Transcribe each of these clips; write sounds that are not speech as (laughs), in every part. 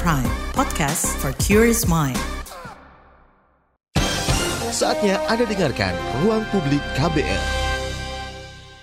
Prime, podcast for curious mind. Saatnya Anda dengarkan Ruang Publik KBR.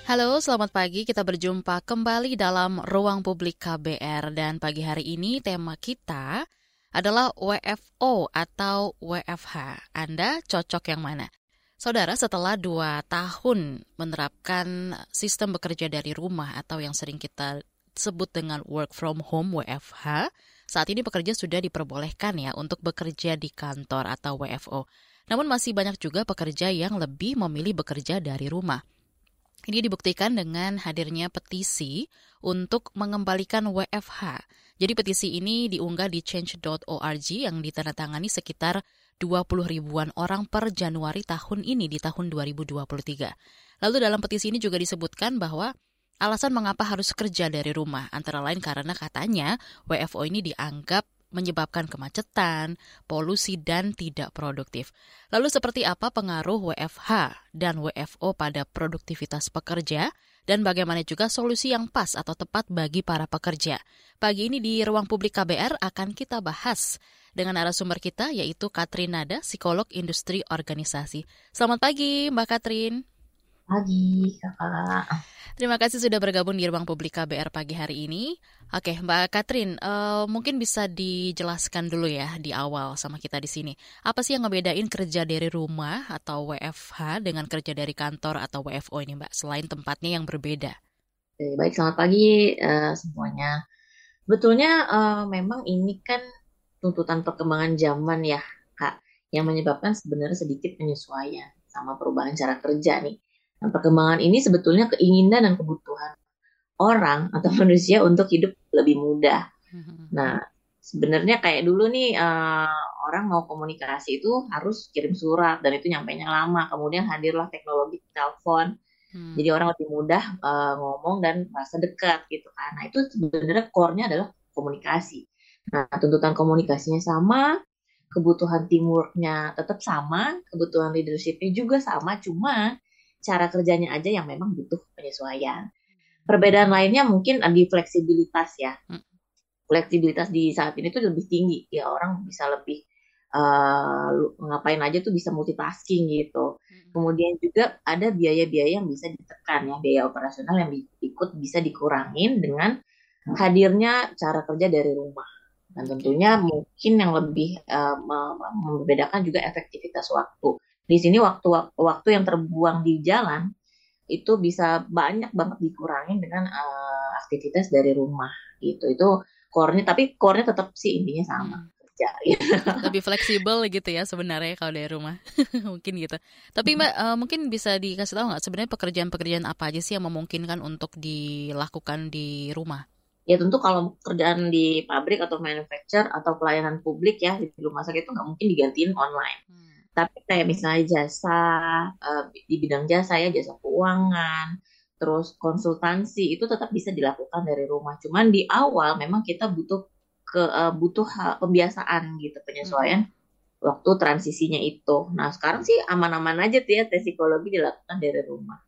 Halo, selamat pagi. Kita berjumpa kembali dalam Ruang Publik KBR dan pagi hari ini tema kita adalah WFO atau WFH. Anda cocok yang mana? Saudara, setelah dua tahun menerapkan sistem bekerja dari rumah atau yang sering kita sebut dengan work from home WFH, saat ini pekerja sudah diperbolehkan ya untuk bekerja di kantor atau WFO. Namun masih banyak juga pekerja yang lebih memilih bekerja dari rumah. Ini dibuktikan dengan hadirnya petisi untuk mengembalikan WFH. Jadi petisi ini diunggah di change.org yang ditandatangani sekitar 20 ribuan orang per Januari tahun ini di tahun 2023. Lalu dalam petisi ini juga disebutkan bahwa alasan mengapa harus kerja dari rumah antara lain karena katanya WFO ini dianggap menyebabkan kemacetan, polusi, dan tidak produktif. Lalu seperti apa pengaruh WFH dan WFO pada produktivitas pekerja? Dan bagaimana juga solusi yang pas atau tepat bagi para pekerja? Pagi ini di Ruang Publik KBR akan kita bahas dengan narasumber kita yaitu Katrin Nada, psikolog industri organisasi. Selamat pagi Mbak Katrin. Pagi kakak. Terima kasih sudah bergabung di Ruang Publik KBR pagi hari ini. Oke, Mbak Katrin, uh, mungkin bisa dijelaskan dulu ya di awal sama kita di sini. Apa sih yang ngebedain kerja dari rumah atau WFH dengan kerja dari kantor atau WFO ini, Mbak? Selain tempatnya yang berbeda. Oke, baik, selamat pagi uh, semuanya. Betulnya uh, memang ini kan tuntutan perkembangan zaman ya, Kak, yang menyebabkan sebenarnya sedikit penyesuaian sama perubahan cara kerja nih Nah, perkembangan ini sebetulnya keinginan dan kebutuhan orang atau manusia untuk hidup lebih mudah. Hmm. Nah, sebenarnya kayak dulu nih uh, orang mau komunikasi itu harus kirim surat dan itu nyampe nya lama. Kemudian hadirlah teknologi telepon. Hmm. Jadi orang lebih mudah uh, ngomong dan merasa dekat gitu kan. Nah, itu sebenarnya core-nya adalah komunikasi. Nah, tuntutan komunikasinya sama, kebutuhan teamwork-nya tetap sama, kebutuhan leadership-nya juga sama, cuma cara kerjanya aja yang memang butuh penyesuaian. Perbedaan lainnya mungkin di fleksibilitas ya. Hmm. Fleksibilitas di saat ini tuh lebih tinggi. Ya orang bisa lebih uh, ngapain aja tuh bisa multitasking gitu. Hmm. Kemudian juga ada biaya-biaya yang bisa ditekan ya, biaya operasional yang ikut bisa dikurangin dengan hadirnya cara kerja dari rumah. Dan tentunya mungkin yang lebih uh, membedakan juga efektivitas waktu di sini waktu waktu yang terbuang di jalan itu bisa banyak banget dikurangin dengan uh, aktivitas dari rumah gitu. Itu core-nya tapi core-nya tetap sih intinya sama. Hmm. kerja gitu. (laughs) lebih fleksibel gitu ya sebenarnya kalau dari rumah. (laughs) Mungkin gitu. Tapi mbak uh, mungkin bisa dikasih tahu nggak sebenarnya pekerjaan-pekerjaan apa aja sih yang memungkinkan untuk dilakukan di rumah? Ya tentu kalau kerjaan di pabrik atau manufacture atau pelayanan publik ya di rumah sakit itu nggak mungkin digantiin online. Hmm tapi kayak misalnya jasa uh, di bidang jasa ya jasa keuangan terus konsultansi itu tetap bisa dilakukan dari rumah. Cuman di awal memang kita butuh ke uh, butuh pembiasaan gitu penyesuaian hmm. waktu transisinya itu. Nah sekarang sih aman-aman aja tuh ya tes psikologi dilakukan dari rumah.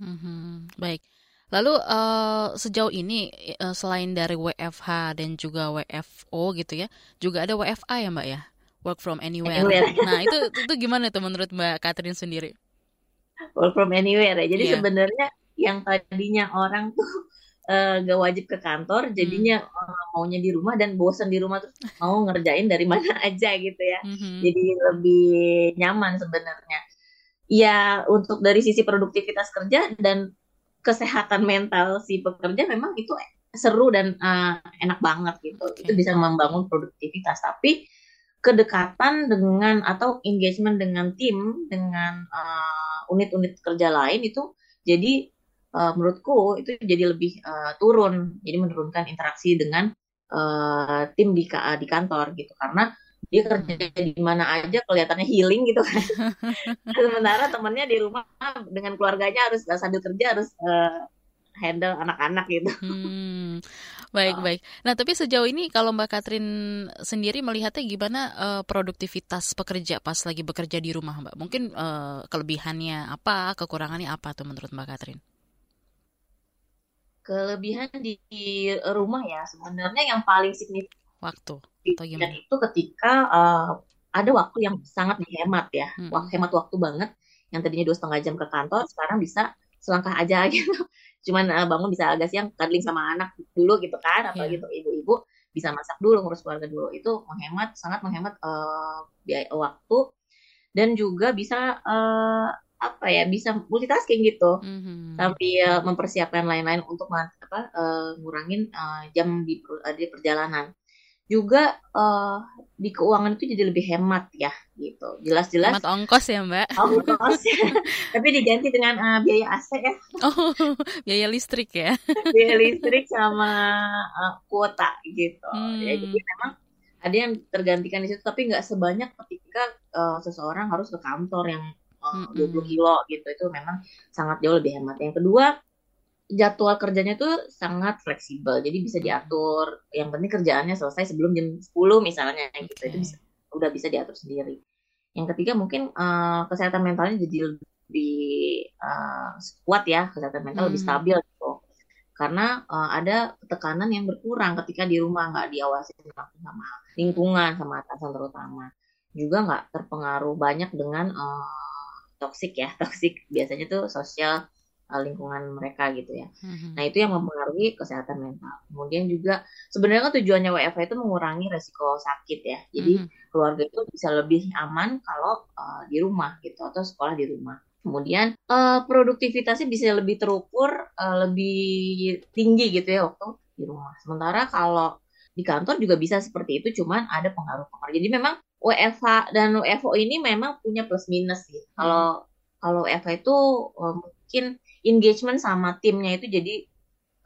Hmm, baik. Lalu uh, sejauh ini uh, selain dari WFH dan juga WFO gitu ya, juga ada WFA ya Mbak ya? Work from anywhere. anywhere. (laughs) Nah itu itu gimana tuh menurut Mbak Catherine sendiri? Work from anywhere ya. Jadi yeah. sebenarnya yang tadinya orang tuh (laughs) uh, gak wajib ke kantor, jadinya hmm. uh, maunya di rumah dan bosan di rumah terus mau ngerjain dari mana (laughs) aja gitu ya. Hmm. Jadi lebih nyaman sebenarnya. Ya untuk dari sisi produktivitas kerja dan kesehatan mental si pekerja memang itu seru dan uh, enak banget gitu. Okay. Itu bisa membangun produktivitas. Tapi kedekatan dengan atau engagement dengan tim dengan uh, unit-unit kerja lain itu jadi uh, menurutku itu jadi lebih uh, turun jadi menurunkan interaksi dengan uh, tim di di kantor gitu. Karena dia kerja di mana aja kelihatannya healing gitu kan. (laughs) Sementara temennya di rumah dengan keluarganya harus sambil kerja harus uh, handle anak-anak gitu. Hmm, baik oh. baik. Nah tapi sejauh ini kalau Mbak Katrin sendiri melihatnya gimana uh, produktivitas pekerja pas lagi bekerja di rumah Mbak? Mungkin uh, kelebihannya apa, kekurangannya apa tuh menurut Mbak Katrin? Kelebihan di rumah ya sebenarnya yang paling signifikan waktu atau Dan gimana? itu ketika uh, ada waktu yang sangat dihemat ya. Wak- hemat waktu banget. Yang tadinya dua setengah jam ke kantor, sekarang bisa selangkah aja (laughs) gitu. Cuman uh, bangun bisa agak siang, cuddling sama anak dulu gitu kan, apalagi Iya. untuk ibu-ibu bisa masak dulu, ngurus keluarga dulu. Itu menghemat, sangat menghemat uh, biaya waktu dan juga bisa uh, apa ya, bisa multitasking gitu Mhm. sambil mempersiapkan lain-lain untuk apa eh, ngurangin eh, jam di, eh, di perjalanan. Juga eh, di keuangan itu jadi lebih hemat ya gitu. Jelas-jelas Hemat ongkos ya Mbak? ongkos (laughs) tapi diganti dengan eh, biaya AC ya, Oh, (laughs) biaya listrik ya? (laughs) biaya listrik sama eh, kuota gitu. Ya, Hmm. jadi memang ada yang tergantikan di situ tapi nggak sebanyak ketika eh, seseorang harus ke kantor yang eh, 20 Mm-mm. kilo gitu itu memang sangat jauh lebih hemat. Yang kedua jadwal kerjanya tuh sangat fleksibel. Jadi bisa diatur. Yang penting kerjaannya selesai sebelum jam 10 misalnya gitu. Itu bisa udah bisa diatur sendiri. Yang ketiga mungkin eh, kesehatan mentalnya jadi lebih eh, kuat ya. Kesehatan mental lebih Hmm. stabil gitu. Karena eh, ada tekanan yang berkurang ketika di rumah. Nggak diawasi sama lingkungan sama atasan terutama. Juga nggak terpengaruh banyak dengan eh, toksik ya. (laughs) Toksik biasanya tuh sosial eh, lingkungan mereka gitu ya Mhm. nah itu yang mempengaruhi kesehatan mental kemudian juga sebenarnya kan tujuannya WFH itu mengurangi resiko sakit ya jadi Mhm. keluarga itu bisa lebih aman kalau uh, di rumah gitu atau sekolah di rumah. Kemudian uh, produktivitasnya bisa lebih terukur, uh, lebih tinggi gitu ya waktu di rumah. Sementara kalau di kantor juga bisa seperti itu, cuman ada pengaruh-pengaruh. Jadi memang WFH dan WFO ini memang punya plus minus sih. Kalau kalau WFH itu mungkin engagement sama timnya itu jadi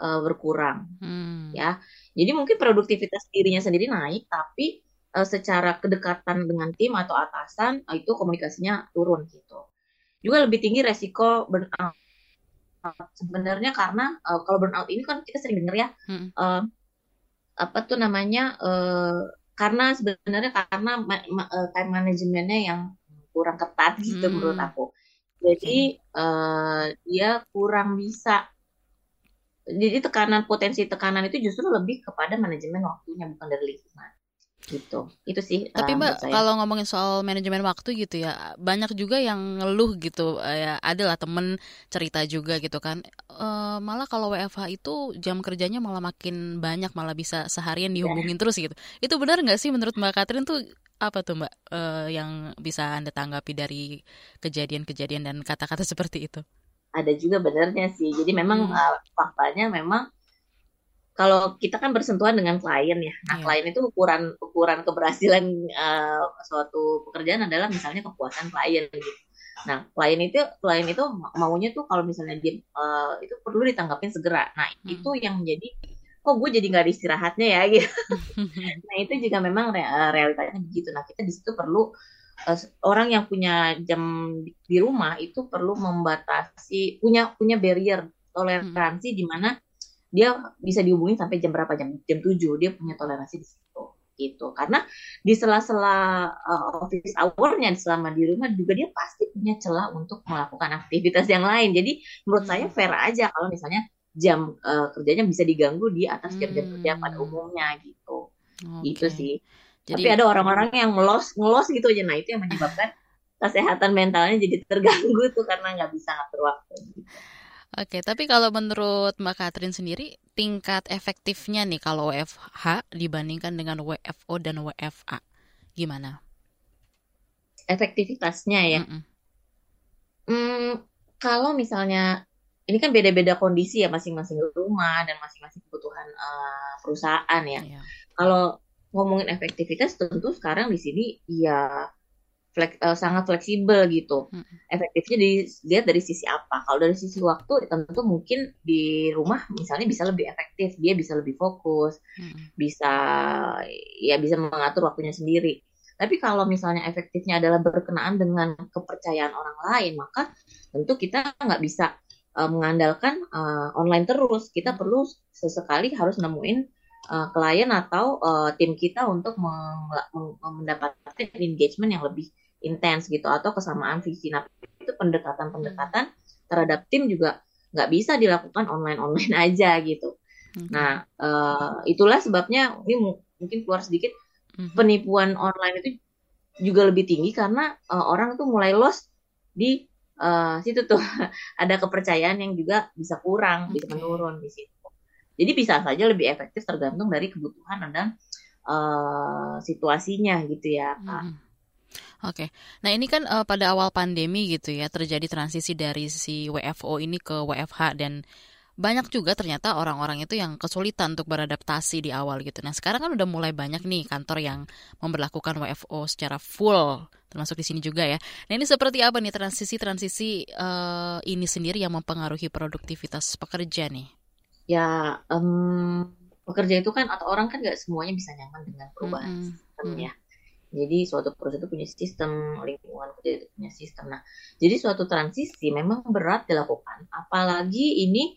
uh, berkurang Hmm. ya. Jadi mungkin produktivitas dirinya sendiri naik, tapi eh, secara kedekatan dengan tim atau atasan eh, itu komunikasinya turun gitu. Juga lebih tinggi resiko burnout. Sebenarnya karena eh, kalau burnout ini kan kita sering dengar ya, Mm-mm. eh, apa tuh namanya? eh, karena sebenarnya karena ma- ma- time manajemennya yang kurang ketat gitu Hmm. menurut aku. Jadi eh, dia kurang bisa. Jadi tekanan potensi tekanan itu justru lebih kepada manajemen waktunya bukan dari lingkungan gitu itu sih Tapi eh, Mbak, kalau ngomongin soal manajemen waktu gitu ya, banyak juga yang ngeluh gitu. Ya, ada lah temen cerita juga gitu kan. Eh, malah kalau WFH itu jam kerjanya malah makin banyak, malah bisa seharian Ya. dihubungin terus gitu. Itu benar nggak sih menurut Mbak Katrin tuh apa tuh Mbak eh, yang bisa Anda tanggapi dari kejadian-kejadian dan kata-kata (laughs) seperti itu? ada juga benernya sih jadi memang Hmm. eh, faktanya memang kalau kita kan bersentuhan dengan klien ya nah Iya. klien itu ukuran ukuran keberhasilan eh, suatu pekerjaan adalah misalnya kepuasan klien gitu nah klien itu klien itu ma- maunya tuh kalau misalnya dia eh, itu perlu ditanggapin segera nah Hmm. itu yang menjadi kok gue jadi nggak ada istirahatnya ya gitu (laughs) Nah, itu juga memang re- eh, realitanya begitu. Nah, kita di situ perlu eh, orang yang punya jam di di rumah itu perlu membatasi punya punya barrier toleransi di mana dia bisa dihubungi sampai jam berapa jam jam 7 dia punya toleransi di situ gitu. Karena di sela-sela eh, office hour-nya selama di rumah juga dia pasti punya celah untuk melakukan aktivitas yang lain. Jadi menurut saya Hmm. fair aja kalau misalnya jam eh, kerjanya bisa diganggu di atas jam-jam kerja pada Hmm. umumnya gitu Oke. gitu sih. Jadi Tapi ada orang-orang yang ngelos ngelos gitu aja. Nah itu yang menyebabkan (laughs) kesehatan mentalnya jadi terganggu tuh karena nggak bisa ngatur waktu. Oke, tapi kalau menurut Mbak Katrin sendiri, tingkat efektifnya nih kalau WFH dibandingkan dengan WFO dan WFA, gimana? Efektivitasnya ya. Mm-mm. Hmm, kalau misalnya ini kan beda-beda kondisi ya masing-masing rumah dan masing-masing kebutuhan eh, perusahaan ya. Iya. Kalau ngomongin efektivitas tentu sekarang di sini ya flek- eh, sangat fleksibel gitu. Mm. Efektifnya dilihat dari sisi apa? Kalau dari sisi waktu tentu mungkin di rumah misalnya bisa lebih efektif, dia bisa lebih fokus, Mm-mm. bisa ya bisa mengatur waktunya sendiri. Tapi kalau misalnya efektifnya adalah berkenaan dengan kepercayaan orang lain, maka tentu kita nggak bisa uh, mengandalkan uh, online terus. Kita perlu sesekali harus nemuin uh, klien atau uh, tim kita untuk mendapatkan engagement yang lebih intens gitu atau kesamaan visi. Nah itu pendekatan-pendekatan terhadap tim juga nggak bisa dilakukan online-online (laughs) aja gitu. Mhm. Nah, eh, itulah sebabnya ini mu- mungkin keluar sedikit mm-hmm. penipuan online itu juga lebih tinggi karena uh, orang tuh mulai lost di uh, situ tuh (laughs) ada kepercayaan yang juga bisa kurang, okay. bisa menurun di situ. Jadi bisa saja lebih efektif tergantung dari kebutuhan dan uh, situasinya gitu ya, Kak. Hmm. Oke, okay. nah ini kan uh, pada awal pandemi gitu ya terjadi transisi dari si WFO ini ke WFH dan banyak juga ternyata orang-orang itu yang kesulitan untuk beradaptasi di awal gitu. Nah sekarang kan udah mulai banyak nih kantor yang memperlakukan WFO secara full, termasuk di sini juga ya. Nah ini seperti apa nih transisi-transisi uh, ini sendiri yang mempengaruhi produktivitas pekerja nih? Ya um, pekerja itu kan atau orang kan nggak semuanya bisa nyaman dengan perubahan mm -hmm. sistem ya. Jadi suatu perusahaan itu punya sistem, lingkungan kerja itu punya sistem. Nah, jadi suatu transisi memang berat dilakukan. Apalagi ini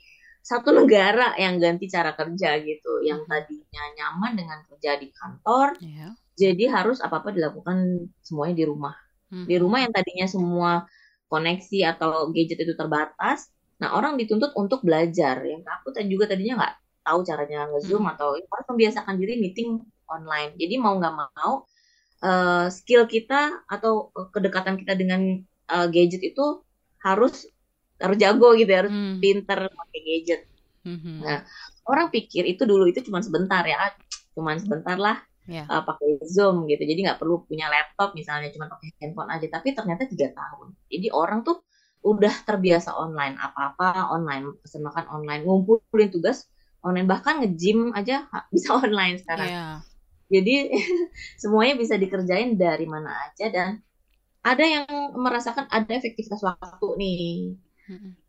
satu negara yang ganti cara kerja gitu, yang tadinya nyaman dengan kerja di kantor, yeah. jadi harus apa apa dilakukan semuanya di rumah. Hmm. Di rumah yang tadinya semua koneksi atau gadget itu terbatas, nah orang dituntut untuk belajar. Yang takut dan juga tadinya nggak tahu caranya ngezoom hmm. atau harus membiasakan diri meeting online. Jadi mau nggak mau uh, skill kita atau kedekatan kita dengan uh, gadget itu harus harus jago gitu ya, harus hmm. pinter pakai gadget. Hmm. Nah, orang pikir itu dulu itu cuma sebentar ya, ah, cuma sebentar lah yeah. Ya. uh, pakai Zoom gitu. Jadi nggak perlu punya laptop misalnya, cuma pakai handphone aja. Tapi ternyata tiga tahun. Jadi orang tuh udah terbiasa online, apa-apa online, pesen makan online, ngumpulin tugas online, bahkan nge-gym aja bisa (laughs) online sekarang. Yeah. Jadi (laughs) semuanya bisa dikerjain dari mana aja dan ada yang merasakan ada efektivitas waktu nih.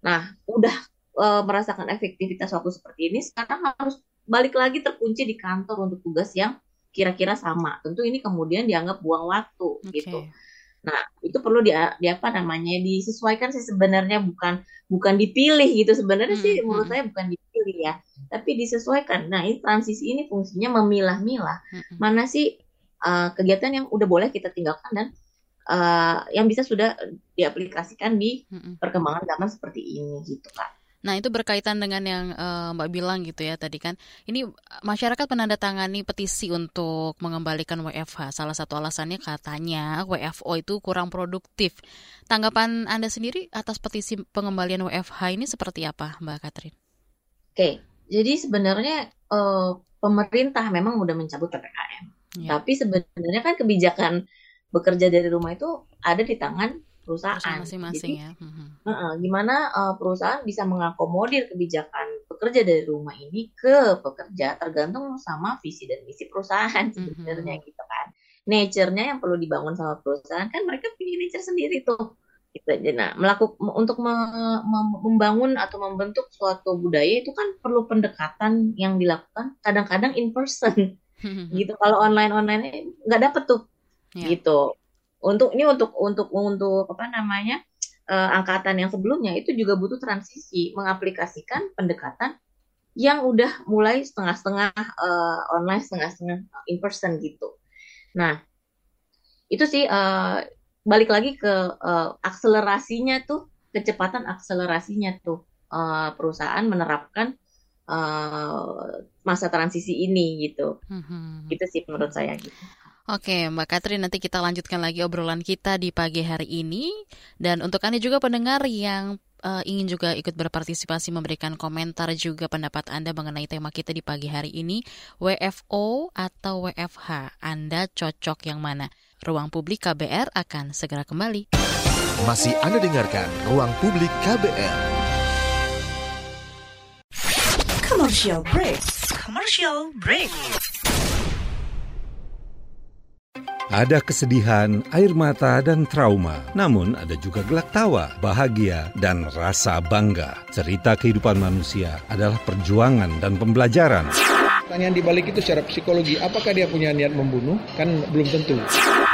Nah, udah e, merasakan efektivitas waktu seperti ini, sekarang harus balik lagi terkunci di kantor untuk tugas yang kira-kira sama. Tentu ini kemudian dianggap buang waktu okay. gitu. Nah, itu perlu di, di apa namanya disesuaikan sih sebenarnya bukan bukan dipilih gitu sebenarnya hmm, sih menurut saya bukan dipilih ya, tapi disesuaikan. Nah, ini transisi ini fungsinya memilah-milah hmm. mana sih uh, kegiatan yang udah boleh kita tinggalkan dan uh, yang bisa sudah diaplikasikan di perkembangan zaman seperti ini gitu kan. Nah itu berkaitan dengan yang uh, Mbak bilang gitu ya tadi kan, ini masyarakat menandatangani petisi untuk mengembalikan WFH. Salah satu alasannya katanya WFO itu kurang produktif. Tanggapan Anda sendiri atas petisi pengembalian WFH ini seperti apa Mbak Katrin? Oke, jadi sebenarnya uh, pemerintah memang udah mencabut ppkm, ya. tapi sebenarnya kan kebijakan bekerja dari rumah itu ada di tangan perusahaan. Masing-masing ya. Uh, uh, gimana uh, perusahaan bisa mengakomodir kebijakan bekerja dari rumah ini ke pekerja tergantung sama visi dan misi perusahaan sebenarnya mm-hmm. gitu kan. Nature-nya yang perlu dibangun sama perusahaan kan mereka punya nature sendiri tuh. Gitu aja. Nah, melakukan untuk me, me, membangun atau membentuk suatu budaya itu kan perlu pendekatan yang dilakukan kadang-kadang in person. (laughs) gitu. Kalau online-online nggak dapet tuh yeah. gitu untuk ini untuk untuk untuk apa namanya uh, angkatan yang sebelumnya itu juga butuh transisi mengaplikasikan pendekatan yang udah mulai setengah-setengah uh, online setengah-setengah in person gitu nah itu sih uh, balik lagi ke uh, akselerasinya tuh kecepatan akselerasinya tuh uh, perusahaan menerapkan uh, masa transisi ini gitu. Mm-hmm. Itu sih menurut saya gitu. Oke, Mbak Katrin, nanti kita lanjutkan lagi obrolan kita di pagi hari ini. Dan untuk Anda juga pendengar yang uh, ingin juga ikut berpartisipasi memberikan komentar juga pendapat Anda mengenai tema kita di pagi hari ini, WFO atau WFH, Anda cocok yang mana? Ruang Publik KBR akan segera kembali. Masih Anda dengarkan Ruang Publik KBR. Commercial break. Commercial break. Ada kesedihan, air mata, dan trauma. Namun ada juga gelak tawa, bahagia, dan rasa bangga. Cerita kehidupan manusia adalah perjuangan dan pembelajaran. Pertanyaan di balik itu secara psikologi, apakah dia punya niat membunuh? Kan belum tentu.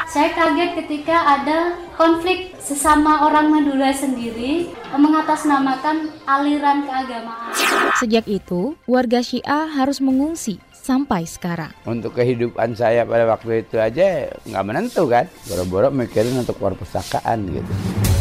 Saya kaget ketika ada konflik sesama orang Madura sendiri mengatasnamakan aliran keagamaan. Sejak itu, warga Syiah harus mengungsi sampai sekarang. Untuk kehidupan saya pada waktu itu aja nggak menentu kan. Boro-boro mikirin untuk perpustakaan gitu.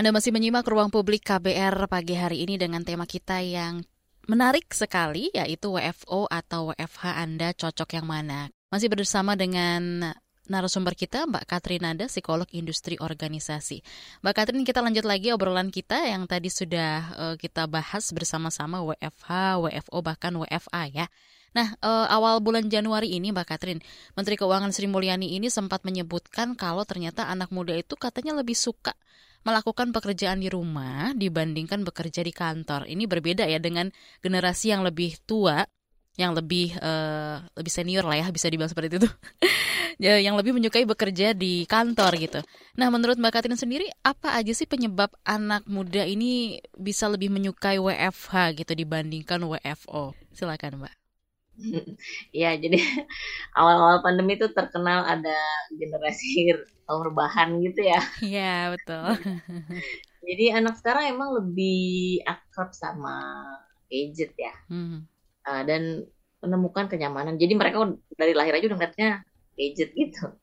Anda masih menyimak ruang publik KBR pagi hari ini dengan tema kita yang menarik sekali yaitu WFO atau WFH Anda cocok yang mana. Masih bersama dengan narasumber kita Mbak Katrin Nada, psikolog industri organisasi. Mbak Katrin, kita lanjut lagi obrolan kita yang tadi sudah uh, kita bahas bersama-sama WFH, WFO bahkan WFA ya. Nah, uh, awal bulan Januari ini Mbak Katrin, Menteri Keuangan Sri Mulyani ini sempat menyebutkan kalau ternyata anak muda itu katanya lebih suka melakukan pekerjaan di rumah dibandingkan bekerja di kantor. Ini berbeda ya dengan generasi yang lebih tua, yang lebih uh, lebih senior lah ya bisa dibilang seperti itu. (laughs) ya, yang lebih menyukai bekerja di kantor gitu. Nah, menurut Mbak Katrin sendiri apa aja sih penyebab anak muda ini bisa lebih menyukai WFH gitu dibandingkan WFO? Silakan, Mbak. (laughs) ya jadi (laughs) awal-awal pandemi itu terkenal ada generasi (laughs) rebahan gitu ya. Iya betul. jadi anak sekarang emang lebih akrab sama gadget ya, hmm. uh, dan menemukan kenyamanan. Jadi mereka dari lahir aja udah ngeliatnya gadget gitu.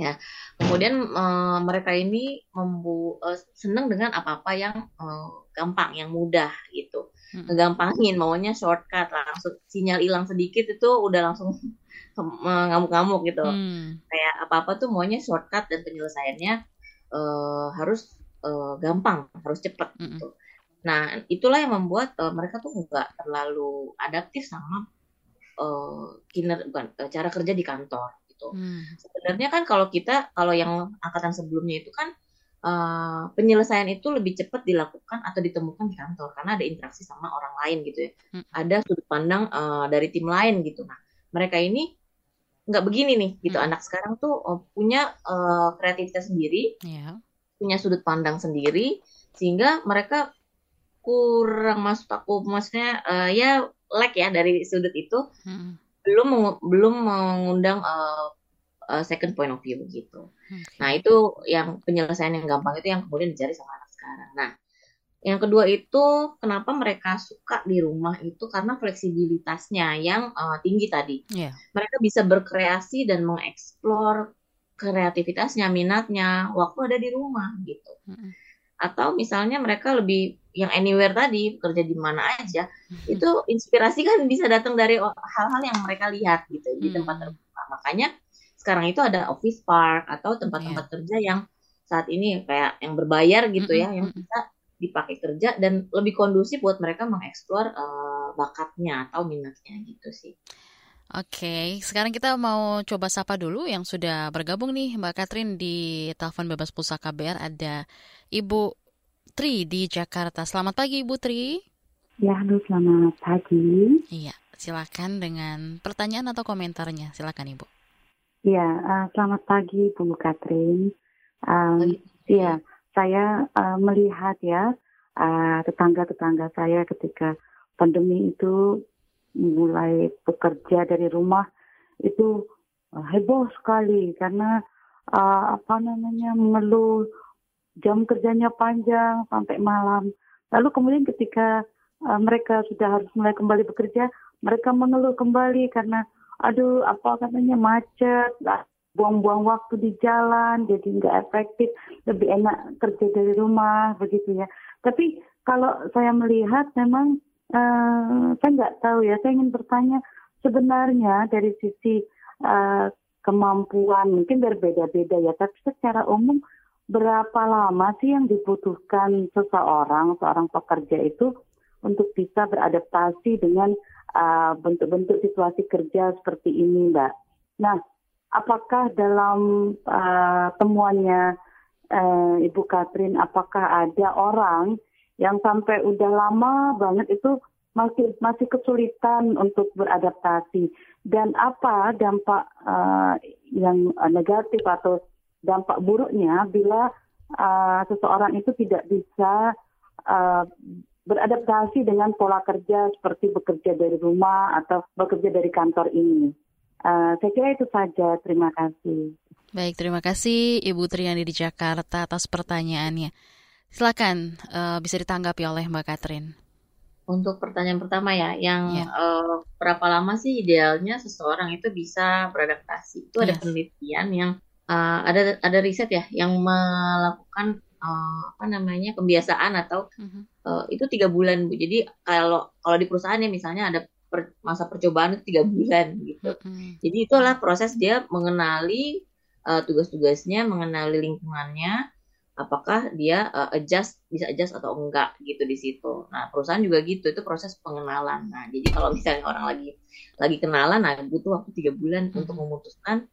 Ya, kemudian uh, mereka ini membu uh, senang dengan apa-apa yang uh, gampang, yang mudah gitu. Ngegampangin maunya shortcut langsung sinyal hilang sedikit itu udah langsung (laughs) ngamuk-ngamuk gitu hmm. kayak apa-apa tuh maunya shortcut dan penyelesaiannya uh, harus uh, gampang harus cepat hmm. gitu nah itulah yang membuat uh, mereka tuh nggak terlalu adaptif sama uh, kiner bukan cara kerja di kantor gitu hmm. sebenarnya kan kalau kita kalau yang angkatan sebelumnya itu kan uh, penyelesaian itu lebih cepat dilakukan atau ditemukan di kantor karena ada interaksi sama orang lain gitu ya. Hmm. Ada sudut pandang uh, dari tim lain gitu. Nah, mereka ini nggak begini nih gitu. Hmm. Anak sekarang tuh uh, punya uh, kreativitas sendiri, yeah. punya sudut pandang sendiri, sehingga mereka kurang masuk aku maksudnya uh, ya lag ya dari sudut itu hmm. belum belum mengundang uh, uh, second point of view begitu. Okay. Nah itu yang penyelesaian yang gampang itu yang kemudian dicari sama anak sekarang. Nah yang kedua itu kenapa mereka suka di rumah itu karena fleksibilitasnya yang uh, tinggi tadi. Yeah. Mereka bisa berkreasi dan mengeksplor kreativitasnya, minatnya, waktu ada di rumah gitu. Mm -hmm. Atau misalnya mereka lebih yang anywhere tadi kerja di mana aja, mm -hmm. itu inspirasi kan bisa datang dari hal-hal yang mereka lihat gitu mm -hmm. di tempat terbuka. Makanya sekarang itu ada office park atau tempat-tempat yeah. kerja yang saat ini kayak yang berbayar gitu mm -hmm. ya yang bisa dipakai kerja dan lebih kondusif buat mereka mengeksplor uh, bakatnya atau minatnya gitu sih. Oke, sekarang kita mau coba sapa dulu yang sudah bergabung nih Mbak Katrin di telepon bebas pulsa KBR ada Ibu Tri di Jakarta. Selamat pagi Ibu Tri. Ya, halo selamat pagi. Iya, silakan dengan pertanyaan atau komentarnya. Silakan Ibu. Ya, uh, selamat pagi Bu Katrin. Um, ya, saya uh, melihat ya tetangga-tetangga uh, saya ketika pandemi itu mulai bekerja dari rumah itu uh, heboh sekali karena uh, apa namanya mengeluh jam kerjanya panjang sampai malam. Lalu kemudian ketika uh, mereka sudah harus mulai kembali bekerja, mereka mengeluh kembali karena aduh apa katanya macet buang-buang waktu di jalan jadi nggak efektif lebih enak kerja dari rumah begitu ya. Tapi kalau saya melihat memang uh, saya nggak tahu ya saya ingin bertanya sebenarnya dari sisi uh, kemampuan mungkin berbeda-beda ya tapi secara umum berapa lama sih yang dibutuhkan seseorang seorang pekerja itu untuk bisa beradaptasi dengan Uh, bentuk-bentuk uh, situasi kerja seperti ini, Mbak. Nah, apakah dalam uh, temuannya uh, Ibu Katrin, apakah ada orang yang sampai udah lama banget itu masih masih kesulitan untuk beradaptasi dan apa dampak uh, yang negatif atau dampak buruknya bila uh, seseorang itu tidak bisa uh, beradaptasi dengan pola kerja seperti bekerja dari rumah atau bekerja dari kantor ini. Uh, saya kira itu saja. Terima kasih. Baik, terima kasih Ibu Triani di Jakarta atas pertanyaannya. Silakan uh, bisa ditanggapi oleh Mbak Katrin. Untuk pertanyaan pertama ya, yang ya. Uh, berapa lama sih idealnya seseorang itu bisa beradaptasi? Itu ada penelitian yang uh, ada ada riset ya yang melakukan uh, apa namanya kebiasaan atau uh-huh. Uh, itu tiga bulan bu. Jadi kalau kalau di perusahaan ya misalnya ada per, masa percobaan itu tiga bulan gitu. Uh-huh. Jadi itulah proses dia mengenali uh, tugas-tugasnya, mengenali lingkungannya, apakah dia uh, adjust bisa adjust atau enggak gitu di situ. Nah perusahaan juga gitu itu proses pengenalan. Nah jadi kalau (laughs) misalnya orang lagi lagi kenalan, nah butuh waktu tiga bulan hmm. untuk memutuskan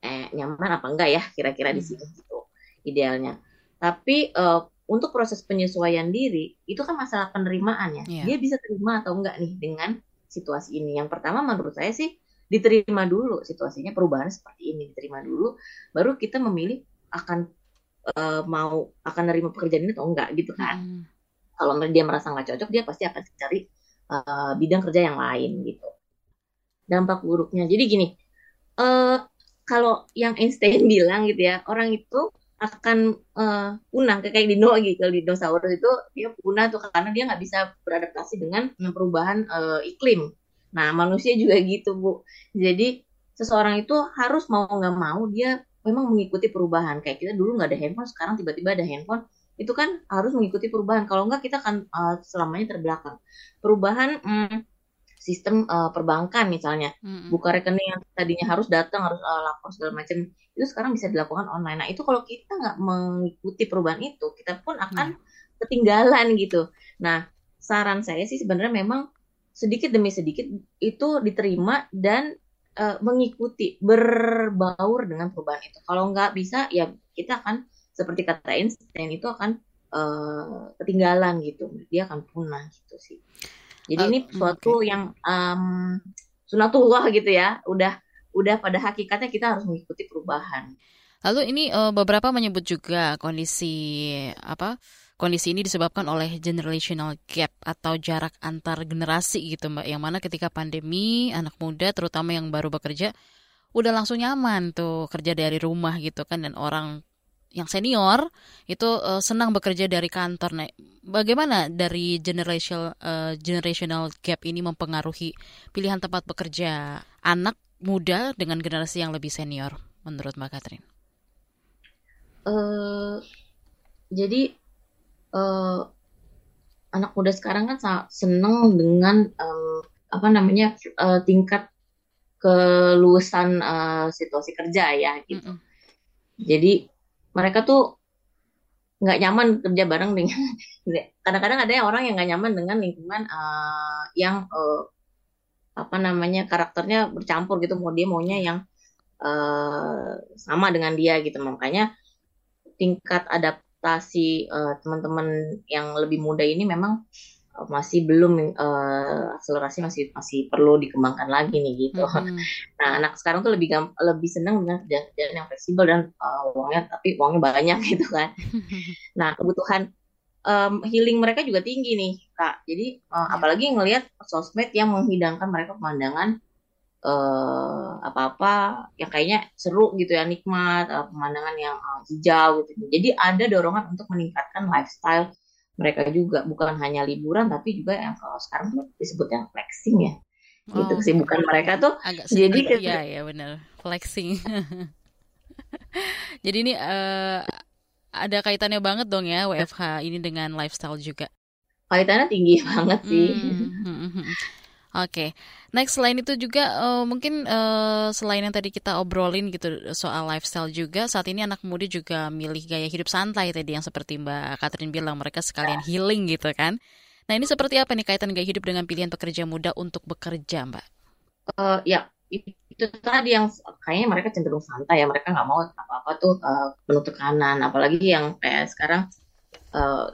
eh, nyaman apa enggak ya kira-kira hmm. di situ gitu idealnya. Tapi uh, untuk proses penyesuaian diri itu kan masalah penerimaan ya. Yeah. Dia bisa terima atau enggak nih dengan situasi ini. Yang pertama menurut saya sih diterima dulu situasinya perubahan seperti ini diterima dulu, baru kita memilih akan uh, mau akan nerima pekerjaan ini atau enggak gitu kan. Hmm. Kalau dia merasa nggak cocok, dia pasti akan cari uh, bidang kerja yang lain gitu. Dampak buruknya, jadi gini, uh, kalau yang Einstein (laughs) bilang gitu ya, orang itu akan uh, punah kayak dino gitu. Dinosaurus itu dia punah tuh karena dia nggak bisa beradaptasi dengan perubahan uh, iklim. Nah manusia juga gitu bu. Jadi seseorang itu harus mau nggak mau dia memang mengikuti perubahan. Kayak kita dulu nggak ada handphone sekarang tiba-tiba ada handphone. Itu kan harus mengikuti perubahan. Kalau nggak kita akan uh, selamanya terbelakang. Perubahan um, sistem uh, perbankan misalnya mm-hmm. buka rekening yang tadinya harus datang harus uh, lapor segala macam itu sekarang bisa dilakukan online nah itu kalau kita nggak mengikuti perubahan itu kita pun akan mm. ketinggalan gitu nah saran saya sih sebenarnya memang sedikit demi sedikit itu diterima dan uh, mengikuti berbaur dengan perubahan itu. Kalau nggak bisa ya kita akan seperti kata Einstein itu akan uh, ketinggalan gitu. Dia akan punah gitu sih. Jadi ini suatu okay. yang um, sunatullah gitu ya. Udah udah pada hakikatnya kita harus mengikuti perubahan. Lalu ini uh, beberapa menyebut juga kondisi apa? Kondisi ini disebabkan oleh generational gap atau jarak antar generasi gitu Mbak. Yang mana ketika pandemi anak muda terutama yang baru bekerja udah langsung nyaman tuh kerja dari rumah gitu kan dan orang yang senior itu uh, senang bekerja dari kantor. Nah, bagaimana dari generational uh, generational gap ini mempengaruhi pilihan tempat bekerja anak muda dengan generasi yang lebih senior menurut Mbak Katrin? Uh, jadi uh, anak muda sekarang kan sangat seneng dengan um, apa namanya uh, tingkat keluasan uh, situasi kerja ya gitu. Mm -hmm. Jadi mereka tuh nggak nyaman kerja bareng dengan (laughs) kadang-kadang ada orang yang nggak nyaman dengan lingkungan uh, yang uh, apa namanya karakternya bercampur gitu. Mau dia maunya yang uh, sama dengan dia gitu. Makanya tingkat adapt adaptasi uh, teman-teman yang lebih muda ini memang masih belum uh, akselerasi masih masih perlu dikembangkan lagi nih gitu. Mm-hmm. (laughs) Nah anak sekarang tuh lebih gamp- lebih senang dengan kerjaan yang fleksibel dan uh, uangnya tapi uangnya banyak (laughs) gitu kan. (laughs) nah kebutuhan um, healing mereka juga tinggi nih kak. Jadi uh, apalagi ngelihat sosmed yang menghidangkan mereka pemandangan uh, apa-apa yang kayaknya seru gitu ya nikmat uh, pemandangan yang uh, hijau gitu jadi ada dorongan untuk meningkatkan lifestyle mereka juga bukan hanya liburan tapi juga yang kalau sekarang tuh disebut yang flexing ya. Gitu oh, gitu kesibukan mereka tuh agak jadi ya ya benar flexing. (laughs) Jadi ini uh, ada kaitannya banget dong ya WFH ini dengan lifestyle juga. Kaitannya tinggi (laughs) banget sih. Hmm, hmm, hmm, Oke, okay. next selain itu juga uh, mungkin uh, selain yang tadi kita obrolin gitu soal lifestyle juga, saat ini anak muda juga milih gaya hidup santai tadi yang seperti Mbak Catherine bilang mereka sekalian healing gitu kan. Nah ini seperti apa nih kaitan gaya hidup dengan pilihan pekerja muda untuk bekerja Mbak? Uh, ya itu, tadi yang kayaknya mereka cenderung santai ya mereka nggak mau apa-apa tuh uh, penuh tekanan, apalagi yang kayak sekarang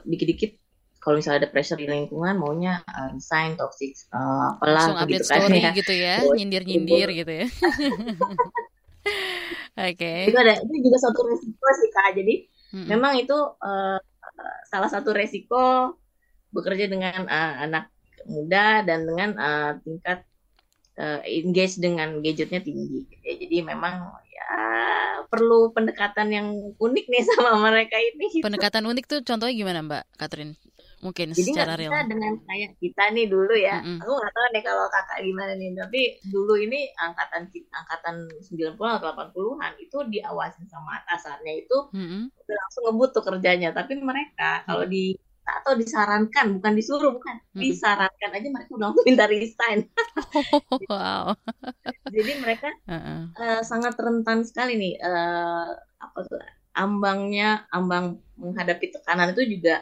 dikit-dikit kalau misalnya ada pressure di lingkungan maunya uh, resign toxic uh, apalah Langsung update gitu kan story ya. gitu ya, nyindir-nyindir gitu ya. (laughs) Oke. itu ada itu juga suatu resiko sih kak jadi Mm-mm. memang itu uh, salah satu resiko bekerja dengan uh, anak muda dan dengan uh, tingkat uh, engage dengan gadgetnya tinggi gitu ya. jadi memang ya perlu pendekatan yang unik nih (laughs) sama mereka ini Pendekatan unik tuh contohnya gimana Mbak Catherine? Mungkin Jadi secara nggak real. bisa dengan kayak kita nih dulu ya. Mm-mm. Aku nggak tahu nih kalau kakak gimana nih. Tapi dulu ini angkatan angkatan 90 atau 80-an itu diawasin sama atasannya itu Mm-mm. udah langsung ngebut tuh kerjanya. Tapi mereka kalau di atau disarankan bukan disuruh bukan Mm-mm. disarankan aja mereka udah langsung minta resign. (laughs) wow. (laughs) Jadi mereka Heeh. eh, sangat rentan sekali nih eh, apa tuh ambangnya ambang menghadapi tekanan itu juga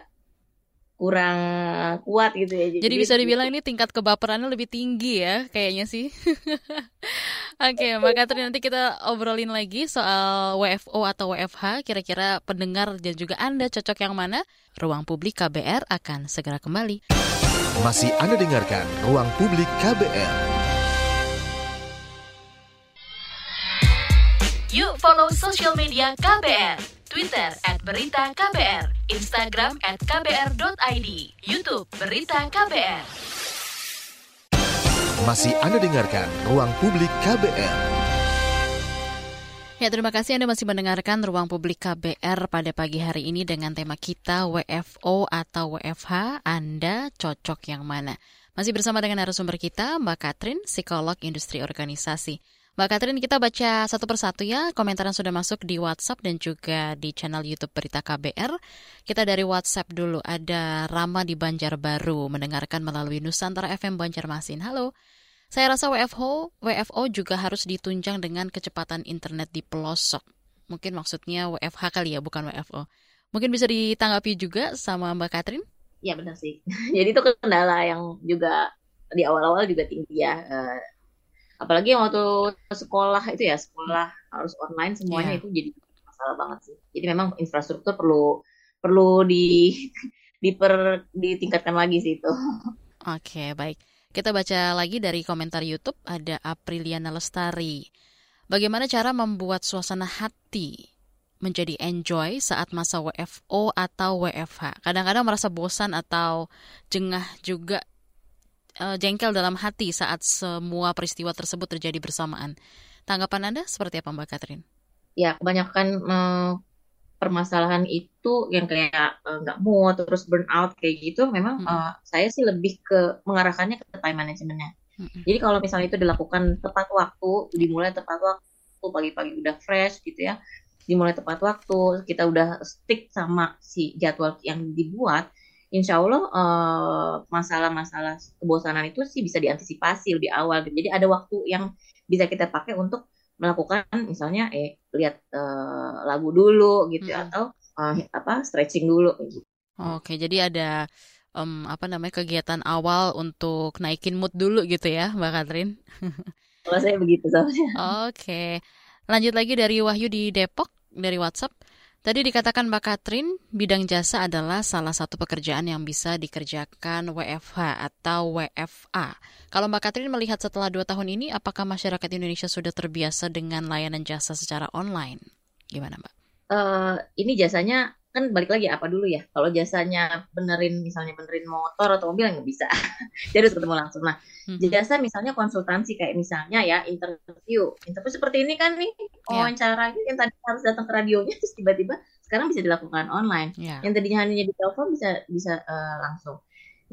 kurang kuat gitu ya. Jadi bisa dibilang ini tingkat kebaperannya lebih tinggi ya kayaknya sih. (laughs) Oke, Mbak Catherine nanti kita obrolin lagi soal WFO atau WFH. Kira-kira pendengar dan juga Anda cocok yang mana? Ruang Publik KBR akan segera kembali. Masih Anda dengarkan Ruang Publik KBR. Yuk follow social media KBR. Twitter at Berita KBR, Instagram at KBR.id, Youtube Berita KBR. Masih Anda dengarkan Ruang Publik KBR. Ya, terima kasih Anda masih mendengarkan Ruang Publik KBR pada pagi hari ini dengan tema kita WFO atau WFH, Anda cocok yang mana? Masih bersama dengan narasumber kita, Mbak Katrin, psikolog industri organisasi. Mbak Katrin, kita baca satu persatu ya komentar yang sudah masuk di WhatsApp dan juga di channel YouTube Berita KBR. Kita dari WhatsApp dulu, ada Rama di Banjarbaru, mendengarkan melalui Nusantara FM Banjarmasin. Halo, saya rasa WFO, WFO juga harus ditunjang dengan kecepatan internet di pelosok. Mungkin maksudnya WFH kali ya, bukan WFO. Mungkin bisa ditanggapi juga sama Mbak Katrin? Ya benar sih. (laughs) Jadi itu kendala yang juga di awal-awal juga tinggi ya. Eh, apalagi waktu sekolah itu ya sekolah harus online semuanya Iya. itu jadi masalah banget sih. Jadi memang infrastruktur perlu perlu di (laughs) diper ditingkatkan lagi sih itu. Oke, baik. Kita baca lagi dari komentar YouTube ada Apriliana Lestari. Bagaimana cara membuat suasana hati menjadi enjoy saat masa WFO atau WFH? Kadang-kadang merasa bosan atau jengah juga eh, jengkel dalam hati saat semua peristiwa tersebut terjadi bersamaan. Tanggapan Anda seperti apa Mbak Catherine? Ya kebanyakan eh, permasalahan itu yang kayak eh, nggak mood terus burnout kayak gitu memang Mm-mm. eh, saya sih lebih ke mengarahkannya ke time managementnya. Mm-mm. Jadi kalau misalnya itu dilakukan tepat waktu, dimulai tepat waktu, pagi-pagi udah fresh gitu ya, dimulai tepat waktu, kita udah stick sama si jadwal yang dibuat, insya Allah eh, masalah-masalah kebosanan itu sih bisa diantisipasi lebih awal. Jadi ada waktu yang bisa kita pakai untuk melakukan misalnya eh lihat eh, lagu dulu gitu Mm-mm. atau eh, apa stretching dulu gitu. Oke, jadi ada em, apa namanya kegiatan awal untuk naikin mood dulu gitu ya, Mbak Catherine? (laughs) Kalau saya begitu soalnya. Oke, lanjut lagi dari Wahyu di Depok dari WhatsApp. Tadi dikatakan Mbak Katrin, bidang jasa adalah salah satu pekerjaan yang bisa dikerjakan WFH atau WFA. Kalau Mbak Katrin melihat setelah dua tahun ini, apakah masyarakat Indonesia sudah terbiasa dengan layanan jasa secara online? Gimana Mbak? eh ini jasanya kan balik lagi apa dulu ya? Kalau jasanya benerin misalnya benerin motor atau mobil nggak bisa. (laughs) Jadi harus ketemu langsung. Nah Mhm. jasa misalnya konsultansi kayak misalnya ya interview. Interview seperti ini kan nih wawancara ini yang tadi harus datang ke radionya terus tiba-tiba sekarang bisa dilakukan online. Ya. yang tadinya hanya di telepon bisa bisa eh, langsung.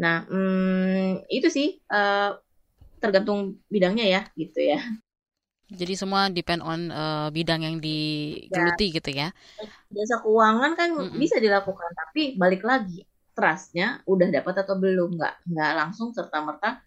Nah hmm, itu sih eh, tergantung bidangnya ya gitu ya Jadi semua depend on eh, bidang yang digeluti gitu ya. jasa keuangan kan Mm-mm. bisa dilakukan tapi balik lagi trustnya udah dapat atau belum nggak nggak langsung serta merta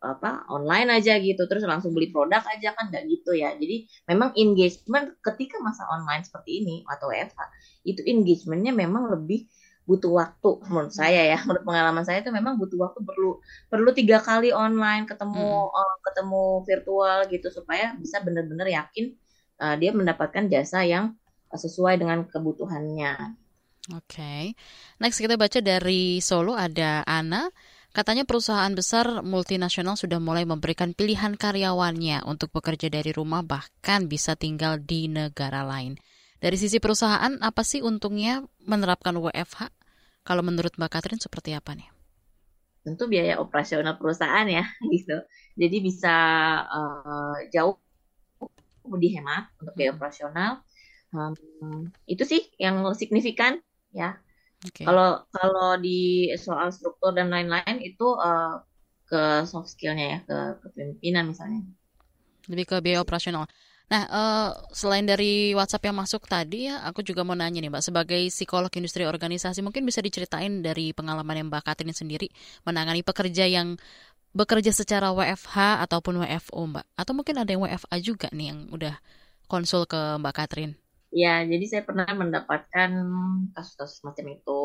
apa online aja gitu terus langsung beli produk aja kan nggak gitu ya jadi memang engagement ketika masa online seperti ini atau WFH itu engagementnya memang lebih butuh waktu menurut saya ya menurut pengalaman saya itu memang butuh waktu perlu perlu tiga kali online ketemu eh, ketemu virtual gitu supaya bisa benar-benar yakin eh, dia mendapatkan jasa yang eh, sesuai dengan kebutuhannya Oke, okay. next kita baca dari Solo ada Ana. Katanya perusahaan besar multinasional sudah mulai memberikan pilihan karyawannya untuk bekerja dari rumah bahkan bisa tinggal di negara lain. Dari sisi perusahaan, apa sih untungnya menerapkan WFH? Kalau menurut Mbak Katrin seperti apa nih? Tentu biaya operasional perusahaan ya, (laughs) gitu. Jadi bisa uh, jauh dihemat untuk biaya operasional. Um, itu sih yang signifikan ya Okay. Kalau kalau di soal struktur dan lain-lain itu uh, ke soft skillnya ya, ke kepemimpinan misalnya. Lebih ke biaya operasional. Nah, uh, selain dari WhatsApp yang masuk tadi ya, aku juga mau nanya nih Mbak, sebagai psikolog industri organisasi, mungkin bisa diceritain dari pengalaman yang Mbak Katrin sendiri menangani pekerja yang bekerja secara WFH ataupun WFO Mbak, atau mungkin ada yang WFA juga nih yang udah konsul ke Mbak Katrin. Ya, jadi saya pernah mendapatkan kasus-kasus macam itu.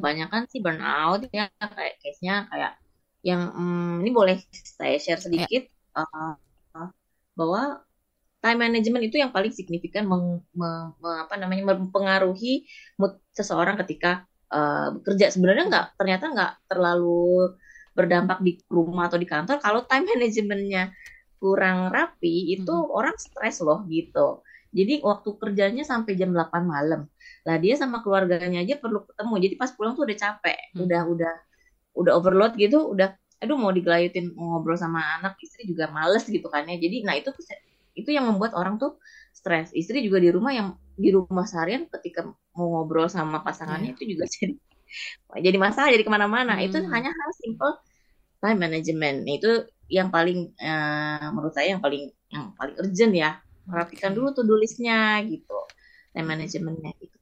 Kebanyakan sih burnout ya kayak case-nya kayak yang hmm, ini boleh saya share sedikit ya. uh, bahwa time management itu yang paling signifikan meng, me, me, apa namanya mempengaruhi mood seseorang ketika uh, bekerja. Sebenarnya nggak ternyata nggak terlalu berdampak di rumah atau di kantor kalau time manajemennya kurang rapi itu hmm. orang stres loh gitu jadi waktu kerjanya sampai jam 8 malam. Lah dia sama keluarganya aja perlu ketemu. Jadi pas pulang tuh udah capek, hmm. udah udah udah overload gitu, udah aduh mau digelayutin mau ngobrol sama anak istri juga males gitu kan ya. Jadi nah itu itu yang membuat orang tuh stres. Istri juga di rumah yang di rumah seharian ketika mau ngobrol sama pasangannya yeah. itu juga (laughs) jadi jadi masalah jadi ke mana-mana. Hmm. Itu hanya hal simple time management. Itu yang paling uh, menurut saya yang paling yang paling urgent ya merapikan dulu tuh listnya gitu time manajemennya gitu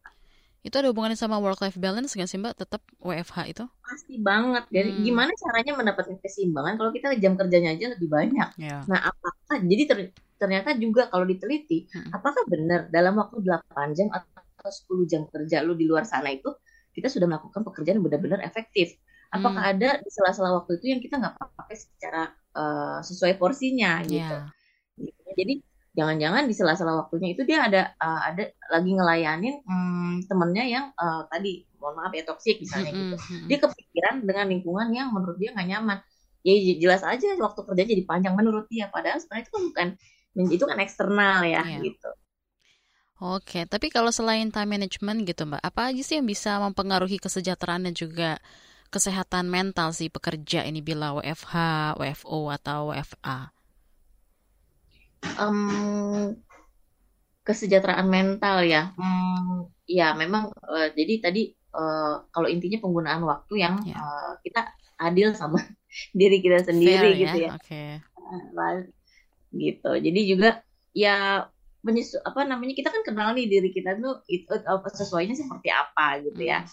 itu ada hubungannya sama work life balance nggak sih mbak tetap WFH itu pasti banget jadi hmm. gimana caranya mendapatkan keseimbangan kalau kita jam kerjanya aja lebih banyak yeah. nah apakah jadi ter, ternyata juga kalau diteliti hmm. apakah benar dalam waktu 8 jam atau 10 jam kerja lu di luar sana itu kita sudah melakukan pekerjaan yang benar-benar efektif? Apakah hmm. ada di sela-sela waktu itu yang kita nggak pakai secara uh, sesuai porsinya gitu? Yeah. jadi jangan-jangan di sela-sela waktunya itu dia ada uh, ada lagi ngelayanin hmm, temennya yang uh, tadi mohon maaf ya toksik misalnya gitu. dia kepikiran dengan lingkungan yang menurut dia nggak nyaman. Ya jelas aja waktu kerja jadi panjang menurut dia. Padahal sebenarnya itu kan bukan itu kan eksternal ya yeah. gitu Oke, tapi kalau selain time management gitu Mbak, apa aja sih yang bisa mempengaruhi kesejahteraan dan juga kesehatan mental si pekerja ini bila WFH, WFO atau WFA? um, kesejahteraan mental ya. Hmm, ya memang uh, jadi tadi uh, kalau intinya penggunaan waktu yang yeah. Ya. uh, kita adil sama (laughs) diri kita sendiri Fair, gitu ya. ya. Okay. Uh, gitu. Jadi juga ya menyesu apa namanya kita kan kenal nih diri kita tuh itu apa sesuainya seperti apa gitu ya.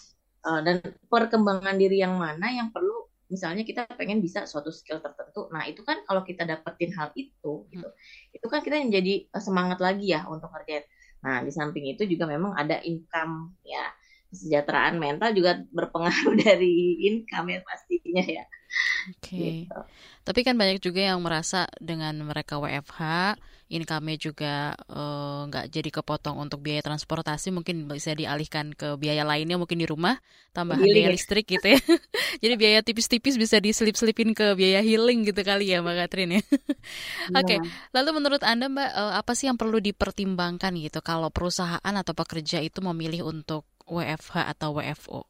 Uh, dan perkembangan diri yang mana yang perlu misalnya kita pengen bisa suatu skill tertentu nah itu kan kalau kita dapetin hal itu gitu hmm. itu kan kita menjadi eh, semangat lagi ya untuk ngerjain nah di samping itu juga memang ada income ya kesejahteraan mental juga berpengaruh (laughs) dari income ya pastinya ya oke okay. gitu. tapi kan banyak juga yang merasa dengan mereka WFH income-nya juga eh, nggak uh, jadi kepotong untuk biaya transportasi mungkin bisa dialihkan ke biaya lainnya mungkin di rumah tambahan biaya listrik gitu ya (laughs) jadi biaya tipis-tipis bisa diselip-selipin ke biaya healing gitu kali ya Mbak Katrin ya (laughs) oke okay. lalu menurut anda Mbak uh, apa sih yang perlu dipertimbangkan gitu kalau perusahaan atau pekerja itu memilih untuk WFH atau WFO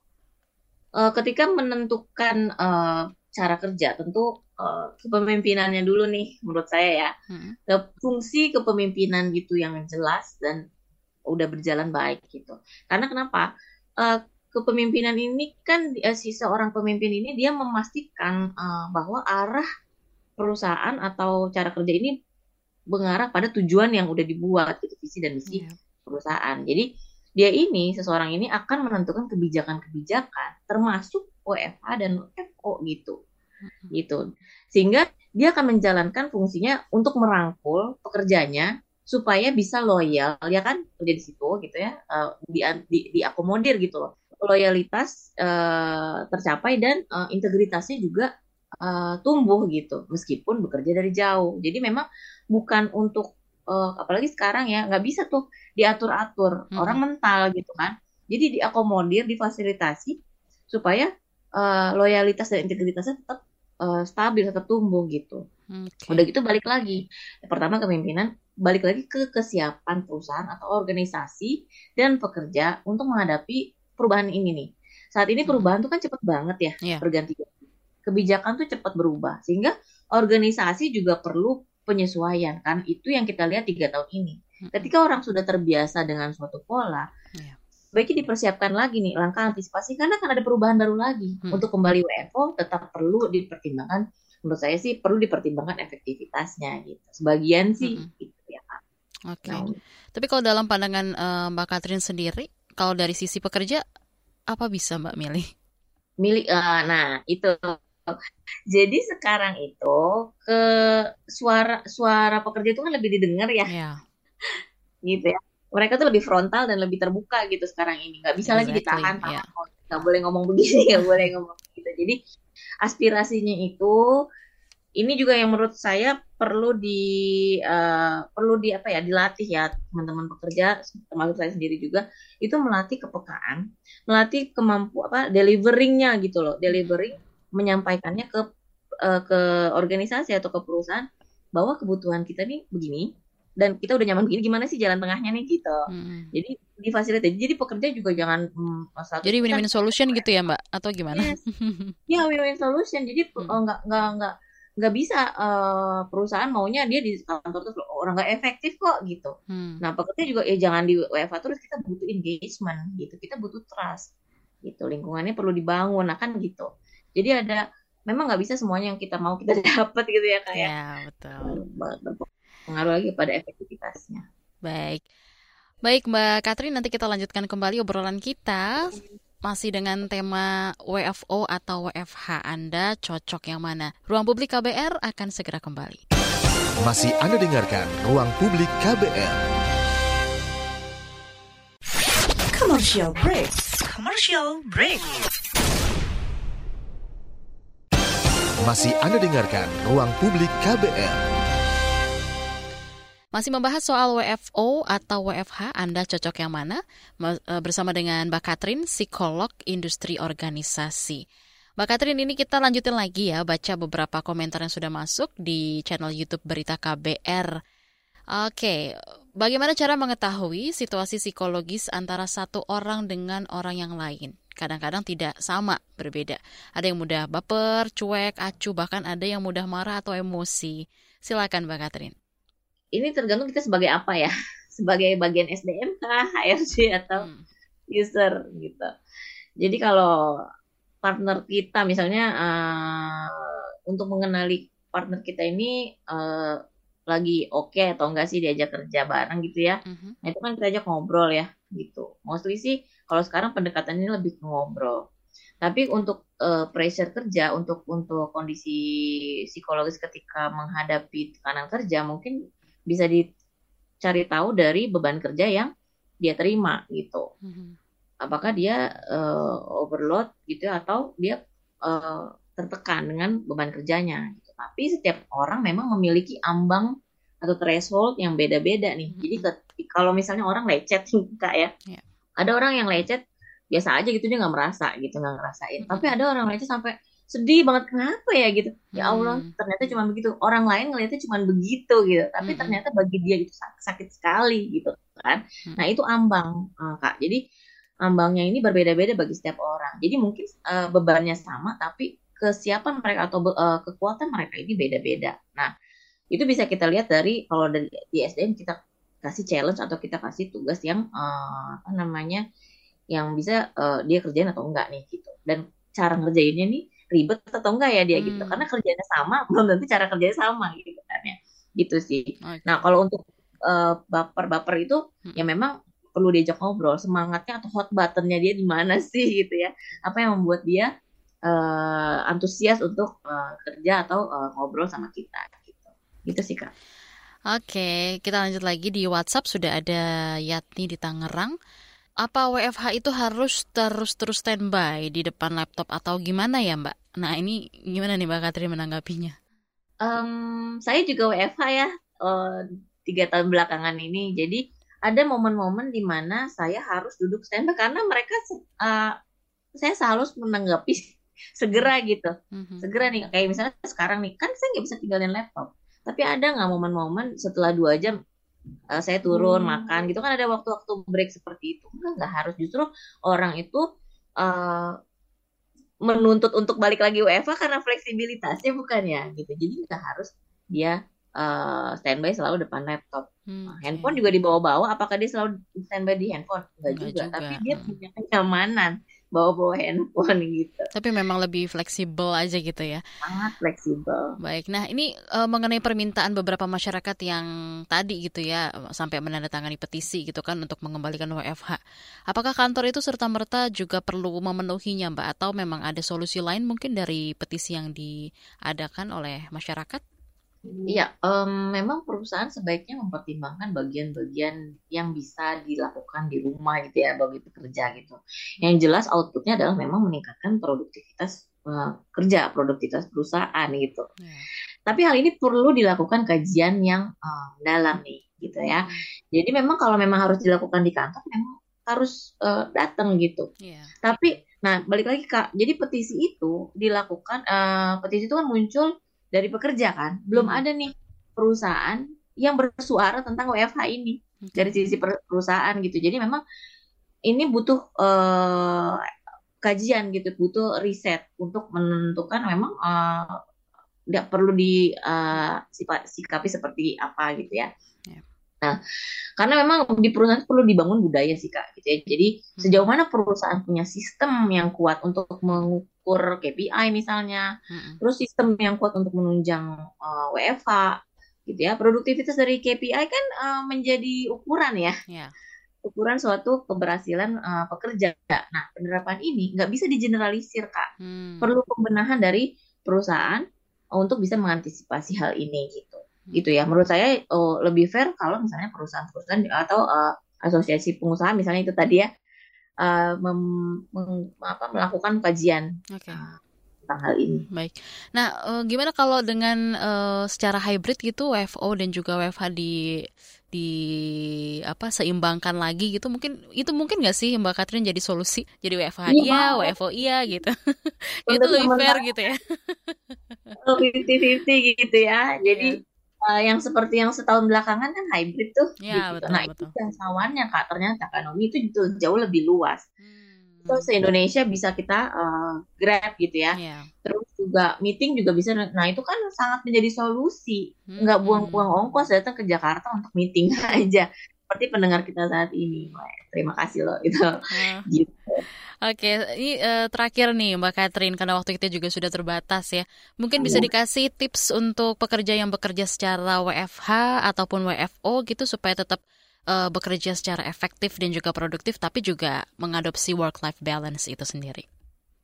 uh, ketika menentukan uh, cara kerja tentu uh, kepemimpinannya dulu nih menurut saya ya. Hmm. fungsi kepemimpinan gitu yang jelas dan udah berjalan baik gitu. Karena kenapa? Uh, kepemimpinan ini kan uh, si seorang pemimpin ini dia memastikan uh, bahwa arah perusahaan atau cara kerja ini mengarah pada tujuan yang udah dibuat gitu visi dan misi yeah. perusahaan. Jadi dia ini seseorang ini akan menentukan kebijakan-kebijakan termasuk WFH dan FO gitu. Gitu. Sehingga dia akan menjalankan fungsinya untuk merangkul pekerjanya supaya bisa loyal ya kan? Kerja di situ gitu ya. Uh, di, di diakomodir gitu loh. Loyalitas uh, tercapai dan uh, integritasnya juga uh, tumbuh gitu meskipun bekerja dari jauh. Jadi memang bukan untuk uh, apalagi sekarang ya nggak bisa tuh diatur-atur hmm. orang mental gitu kan Jadi diakomodir, difasilitasi supaya uh, loyalitas dan integritasnya tetap uh, stabil, tetap tumbuh gitu. Okay. Udah gitu balik lagi. Pertama kepemimpinan, balik lagi ke kesiapan perusahaan atau organisasi dan pekerja untuk menghadapi perubahan ini nih. Saat ini perubahan tuh kan cepet banget ya, yeah. pergantian. Kebijakan tuh cepat berubah, sehingga organisasi juga perlu penyesuaian kan. Itu yang kita lihat tiga tahun ini. Ketika orang sudah terbiasa dengan suatu pola, yeah. baiknya dipersiapkan lagi nih langkah antisipasi karena kan ada perubahan baru lagi. Hmm. Untuk kembali WFO tetap perlu dipertimbangkan menurut saya sih perlu dipertimbangkan efektivitasnya gitu. Sebagian sih mm -hmm. gitu ya. Oke. Okay. Nah, Tapi kalau dalam pandangan uh, Mbak Katrin sendiri, kalau dari sisi pekerja apa bisa Mbak milih? Milih, uh, nah itu. Jadi sekarang itu ke suara suara pekerja itu kan lebih didengar ya, yeah. gitu ya. Mereka tuh lebih frontal dan lebih terbuka gitu sekarang ini. Nggak bisa exactly, lagi ditahan, yeah. nggak boleh ngomong begini, nggak boleh (laughs) ngomong gitu. Jadi aspirasinya itu ini juga yang menurut saya perlu di uh, perlu di apa ya dilatih ya teman-teman pekerja termasuk saya sendiri juga itu melatih kepekaan melatih kemampu apa deliveringnya gitu loh delivering menyampaikannya ke uh, ke organisasi atau ke perusahaan bahwa kebutuhan kita nih begini dan kita udah nyaman begini gimana sih jalan tengahnya nih gitu hmm. jadi difasilitasi jadi pekerja juga jangan hmm, jadi win-win solution gitu ya mbak atau gimana yes. (laughs) ya win-win solution jadi hmm. oh, nggak nggak nggak nggak bisa uh, perusahaan maunya dia di kantor terus orang nggak efektif kok gitu hmm. nah pekerja juga ya jangan di WFA terus kita butuh engagement gitu kita butuh trust gitu lingkungannya perlu dibangun nah kan gitu jadi ada memang nggak bisa semuanya yang kita mau kita (laughs) dapat gitu ya kayak ya, betul pengaruh lagi pada efektivitasnya. Baik. Baik Mbak Katrin, nanti kita lanjutkan kembali obrolan kita masih dengan tema WFO atau WFH Anda cocok yang mana? Ruang Publik KBR akan segera kembali. Masih Anda dengarkan Ruang Publik KBR. Commercial break. Commercial break. Masih Anda dengarkan Ruang Publik KBR. Masih membahas soal WFO atau WFH, Anda cocok yang mana? E, bersama dengan Mbak Katrin, psikolog industri organisasi. Mbak Katrin, ini kita lanjutin lagi ya, baca beberapa komentar yang sudah masuk di channel YouTube Berita KBR. Oke, bagaimana cara mengetahui situasi psikologis antara satu orang dengan orang yang lain? Kadang-kadang tidak sama, berbeda. Ada yang mudah baper, cuek, acuh, bahkan ada yang mudah marah atau emosi. Silakan Mbak Katrin ini tergantung kita sebagai apa ya (laughs) sebagai bagian SDM kah (laughs) HRD atau hmm. user gitu jadi kalau partner kita misalnya uh, untuk mengenali partner kita ini uh, lagi oke okay atau enggak sih diajak kerja bareng gitu ya. Mm-hmm. Nah itu kan kita ajak ngobrol ya gitu. Mostly sih kalau sekarang pendekatannya lebih ke ngobrol. Tapi untuk uh, pressure kerja, untuk untuk kondisi psikologis ketika menghadapi tekanan kerja mungkin bisa dicari tahu dari beban kerja yang dia terima gitu. Mm-hmm. Apakah dia uh, overload gitu atau dia uh, tertekan dengan beban kerjanya. Gitu. Tapi setiap orang memang memiliki ambang atau threshold yang beda-beda nih. Mm-hmm. Jadi kalau misalnya orang lecet kak ya, yeah. Ada orang yang lecet biasa aja gitu dia nggak merasa gitu nggak ngerasain. Mm-hmm. Tapi ada orang lecet sampai sedih banget kenapa ya gitu ya Allah hmm. ternyata cuma begitu orang lain ngeliatnya cuma begitu gitu tapi hmm. ternyata bagi dia itu sakit sekali gitu kan hmm. nah itu ambang uh, kak jadi ambangnya ini berbeda-beda bagi setiap orang jadi mungkin uh, bebannya sama tapi kesiapan mereka atau uh, kekuatan mereka ini beda-beda nah itu bisa kita lihat dari kalau dari di SDM kita kasih challenge atau kita kasih tugas yang uh, apa namanya yang bisa uh, dia kerjain atau enggak nih gitu dan cara ngerjainnya nih ribet atau enggak ya dia gitu. hmm. gitu karena kerjanya sama (laughs) belum tentu cara kerjanya sama gitu kan ya gitu sih okay. nah kalau untuk uh, baper-baper itu hmm. ya memang perlu diajak ngobrol semangatnya atau hot buttonnya dia di mana (laughs) sih gitu ya apa yang membuat dia uh, antusias untuk uh, kerja atau uh, ngobrol sama kita gitu gitu sih kak Oke, kita lanjut lagi di WhatsApp sudah ada Yatni di Tangerang apa WFH itu harus terus-terus standby di depan laptop atau gimana ya Mbak? Nah ini gimana nih Mbak Katri menanggapinya? Um, saya juga WFH ya uh, tiga tahun belakangan ini. Jadi ada momen-momen di mana saya harus duduk standby karena mereka uh, saya selalu menanggapi (laughs) segera gitu mm-hmm. segera nih kayak misalnya sekarang nih kan saya nggak bisa tinggalin laptop tapi ada nggak momen-momen setelah dua jam uh, saya turun hmm. makan gitu kan ada waktu-waktu break seperti itu enggak nggak harus justru orang itu uh, menuntut untuk balik lagi WFA karena fleksibilitasnya bukan ya gitu jadi nggak harus dia uh, standby selalu depan laptop. Hmm, nah, handphone juga dibawa-bawa. Apakah dia selalu standby di handphone? Enggak, juga. juga. Tapi dia hmm. punya kenyamanan bawa-bawa handphone (laughs) gitu. Tapi memang lebih fleksibel aja gitu ya. Sangat fleksibel. Baik. Nah, ini uh, mengenai permintaan beberapa masyarakat yang tadi gitu ya sampai menandatangani petisi gitu kan untuk mengembalikan WFH. Apakah kantor itu serta merta juga perlu memenuhinya, Mbak atau memang ada solusi lain mungkin dari petisi yang diadakan oleh masyarakat? Iya, um, memang perusahaan sebaiknya mempertimbangkan bagian-bagian yang bisa dilakukan di rumah gitu ya bagi pekerja gitu. Yang jelas outputnya adalah memang meningkatkan produktivitas uh, kerja, produktivitas perusahaan gitu. Yeah. Tapi hal ini perlu dilakukan kajian yang uh, dalam nih gitu ya. Hmm. Jadi memang kalau memang harus dilakukan di kantor memang harus uh, datang gitu. Yeah. Tapi nah balik lagi kak, jadi petisi itu dilakukan uh, petisi itu kan muncul dari pekerja kan belum hmm. ada nih perusahaan yang bersuara tentang WFH ini okay. dari sisi perusahaan gitu jadi memang ini butuh uh, kajian gitu butuh riset untuk menentukan memang uh, nggak perlu di uh, sikapi seperti apa gitu ya Nah, karena memang di perusahaan perlu dibangun budaya sih kak, gitu ya. Jadi hmm. sejauh mana perusahaan punya sistem yang kuat untuk mengukur KPI misalnya, hmm. terus sistem yang kuat untuk menunjang uh, eh, WFH, gitu ya. Produktivitas dari KPI kan uh, menjadi ukuran ya, yeah. ukuran suatu keberhasilan uh, pekerja. Nah, penerapan ini nggak bisa digeneralisir kak, hmm. perlu pembenahan dari perusahaan untuk bisa mengantisipasi hal ini gitu gitu ya. Menurut saya oh, lebih fair kalau misalnya perusahaan-perusahaan atau uh, asosiasi pengusaha misalnya itu tadi ya uh, mem, mem, apa, melakukan kajian okay. uh, tentang hal ini. Baik. Nah, uh, gimana kalau dengan uh, secara hybrid gitu WFO dan juga WFH di di apa seimbangkan lagi gitu mungkin itu mungkin nggak sih Mbak Katrin jadi solusi? Jadi WFH iya, iya WFO iya gitu. (laughs) Itu lebih fair gitu ya. Fifty fifty gitu ya. (laughs) Jadi yeah uh, yang seperti yang setahun belakangan kan hybrid tuh. Ya, gitu. betul, nah betul. itu jangkauannya kak ternyata ekonomi itu jauh lebih luas. Hmm. Se Indonesia bisa kita uh, grab gitu ya. Yeah. Terus juga meeting juga bisa. Nah itu kan sangat menjadi solusi. Hmm. Nggak buang-buang ongkos datang ke Jakarta untuk meeting (laughs) aja. Seperti pendengar kita saat ini. Terima kasih loh itu. Uh. (laughs) Gitu. Oke, ini uh, terakhir nih Mbak Catherine karena waktu kita juga sudah terbatas ya. Mungkin bisa iya. dikasih tips untuk pekerja yang bekerja secara WFH ataupun WFO gitu supaya tetap uh, bekerja secara efektif dan juga produktif tapi juga mengadopsi work life balance itu sendiri.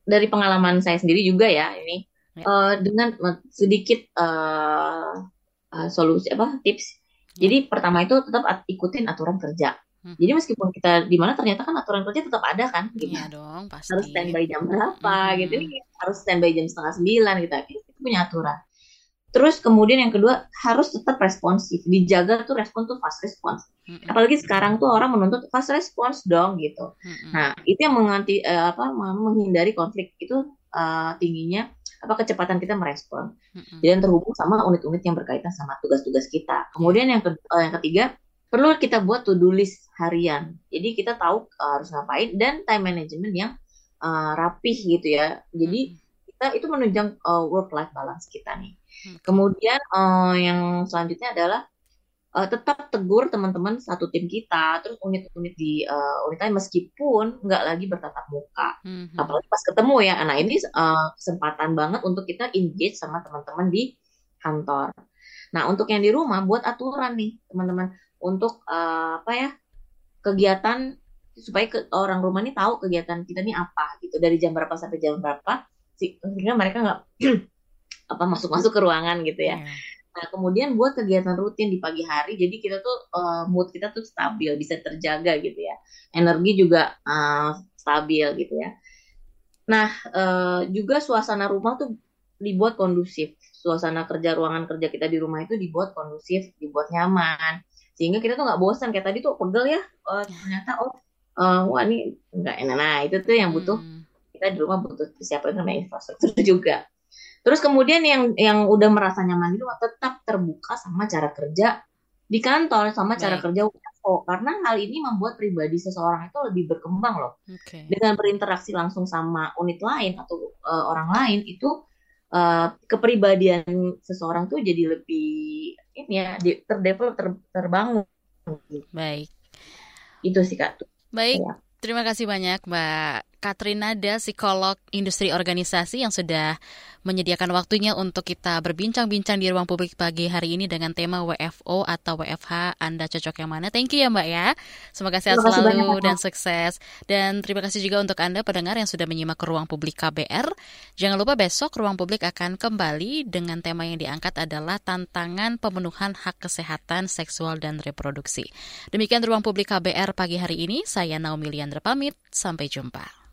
Dari pengalaman saya sendiri juga ya ini ya. Uh, dengan sedikit uh, uh, solusi apa tips. Jadi pertama itu tetap ikutin aturan kerja. Hmm. Jadi meskipun kita di mana ternyata kan aturan kerja tetap ada kan, gitu. Iya dong, pasti. Harus standby jam berapa, hmm. gitu. Ini harus standby jam setengah sembilan gitu. Kita punya aturan. Terus kemudian yang kedua harus tetap responsif, dijaga tuh respon tuh fast response. Hmm. Apalagi sekarang tuh orang menuntut fast response dong gitu. Hmm. Nah itu yang menganti uh, apa menghindari konflik itu uh, tingginya apa kecepatan kita merespon. Hmm. Dan terhubung sama unit-unit yang berkaitan sama tugas-tugas kita. Kemudian yang, ke, uh, yang ketiga perlu kita buat to-do list harian. Jadi kita tahu uh, harus ngapain dan time management yang uh, rapih gitu ya. Jadi kita itu menunjang uh, work life balance kita nih. Kemudian uh, yang selanjutnya adalah uh, tetap tegur teman-teman satu tim kita, terus unit-unit di uh, unit lain meskipun nggak lagi bertatap muka, hmm. apalagi pas ketemu ya. Nah ini uh, kesempatan banget untuk kita engage sama teman-teman di kantor. Nah untuk yang di rumah buat aturan nih teman-teman untuk uh, apa ya kegiatan supaya ke, orang rumah ini tahu kegiatan kita ini apa gitu dari jam berapa sampai jam berapa sehingga mereka nggak (clears throat) apa masuk-masuk ke ruangan gitu ya. Yeah. Nah kemudian buat kegiatan rutin di pagi hari jadi kita tuh uh, mood kita tuh stabil bisa terjaga gitu ya. Energi juga uh, stabil gitu ya. Nah uh, juga suasana rumah tuh dibuat kondusif. Suasana kerja ruangan kerja kita di rumah itu dibuat kondusif dibuat nyaman. Sehingga kita tuh nggak bosan kayak tadi tuh pegel ya oh, ternyata oh uh, wah ini nggak enak. Nah itu tuh yang butuh hmm. kita di rumah butuh siapa namanya infrastruktur (laughs) juga terus kemudian yang yang udah merasa nyaman rumah tetap terbuka sama cara kerja di kantor sama cara Baik. kerja WFO karena hal ini membuat pribadi seseorang itu lebih berkembang loh okay. dengan berinteraksi langsung sama unit lain atau uh, orang lain itu uh, kepribadian seseorang tuh jadi lebih ini ya terdevelop ter, terbangun. Baik. Itu sih kak. Baik. Ya. Terima kasih banyak Mbak Katrinada, psikolog industri organisasi yang sudah menyediakan waktunya untuk kita berbincang-bincang di ruang publik pagi hari ini dengan tema WFO atau WFH. Anda cocok yang mana? Thank you ya Mbak ya. Semoga sehat selalu banyak, dan sukses. Dan terima kasih juga untuk Anda pendengar yang sudah menyimak ke ruang publik KBR. Jangan lupa besok ruang publik akan kembali dengan tema yang diangkat adalah tantangan pemenuhan hak kesehatan seksual dan reproduksi. Demikian ruang publik KBR pagi hari ini. Saya Naomi Liandra pamit. Sampai jumpa.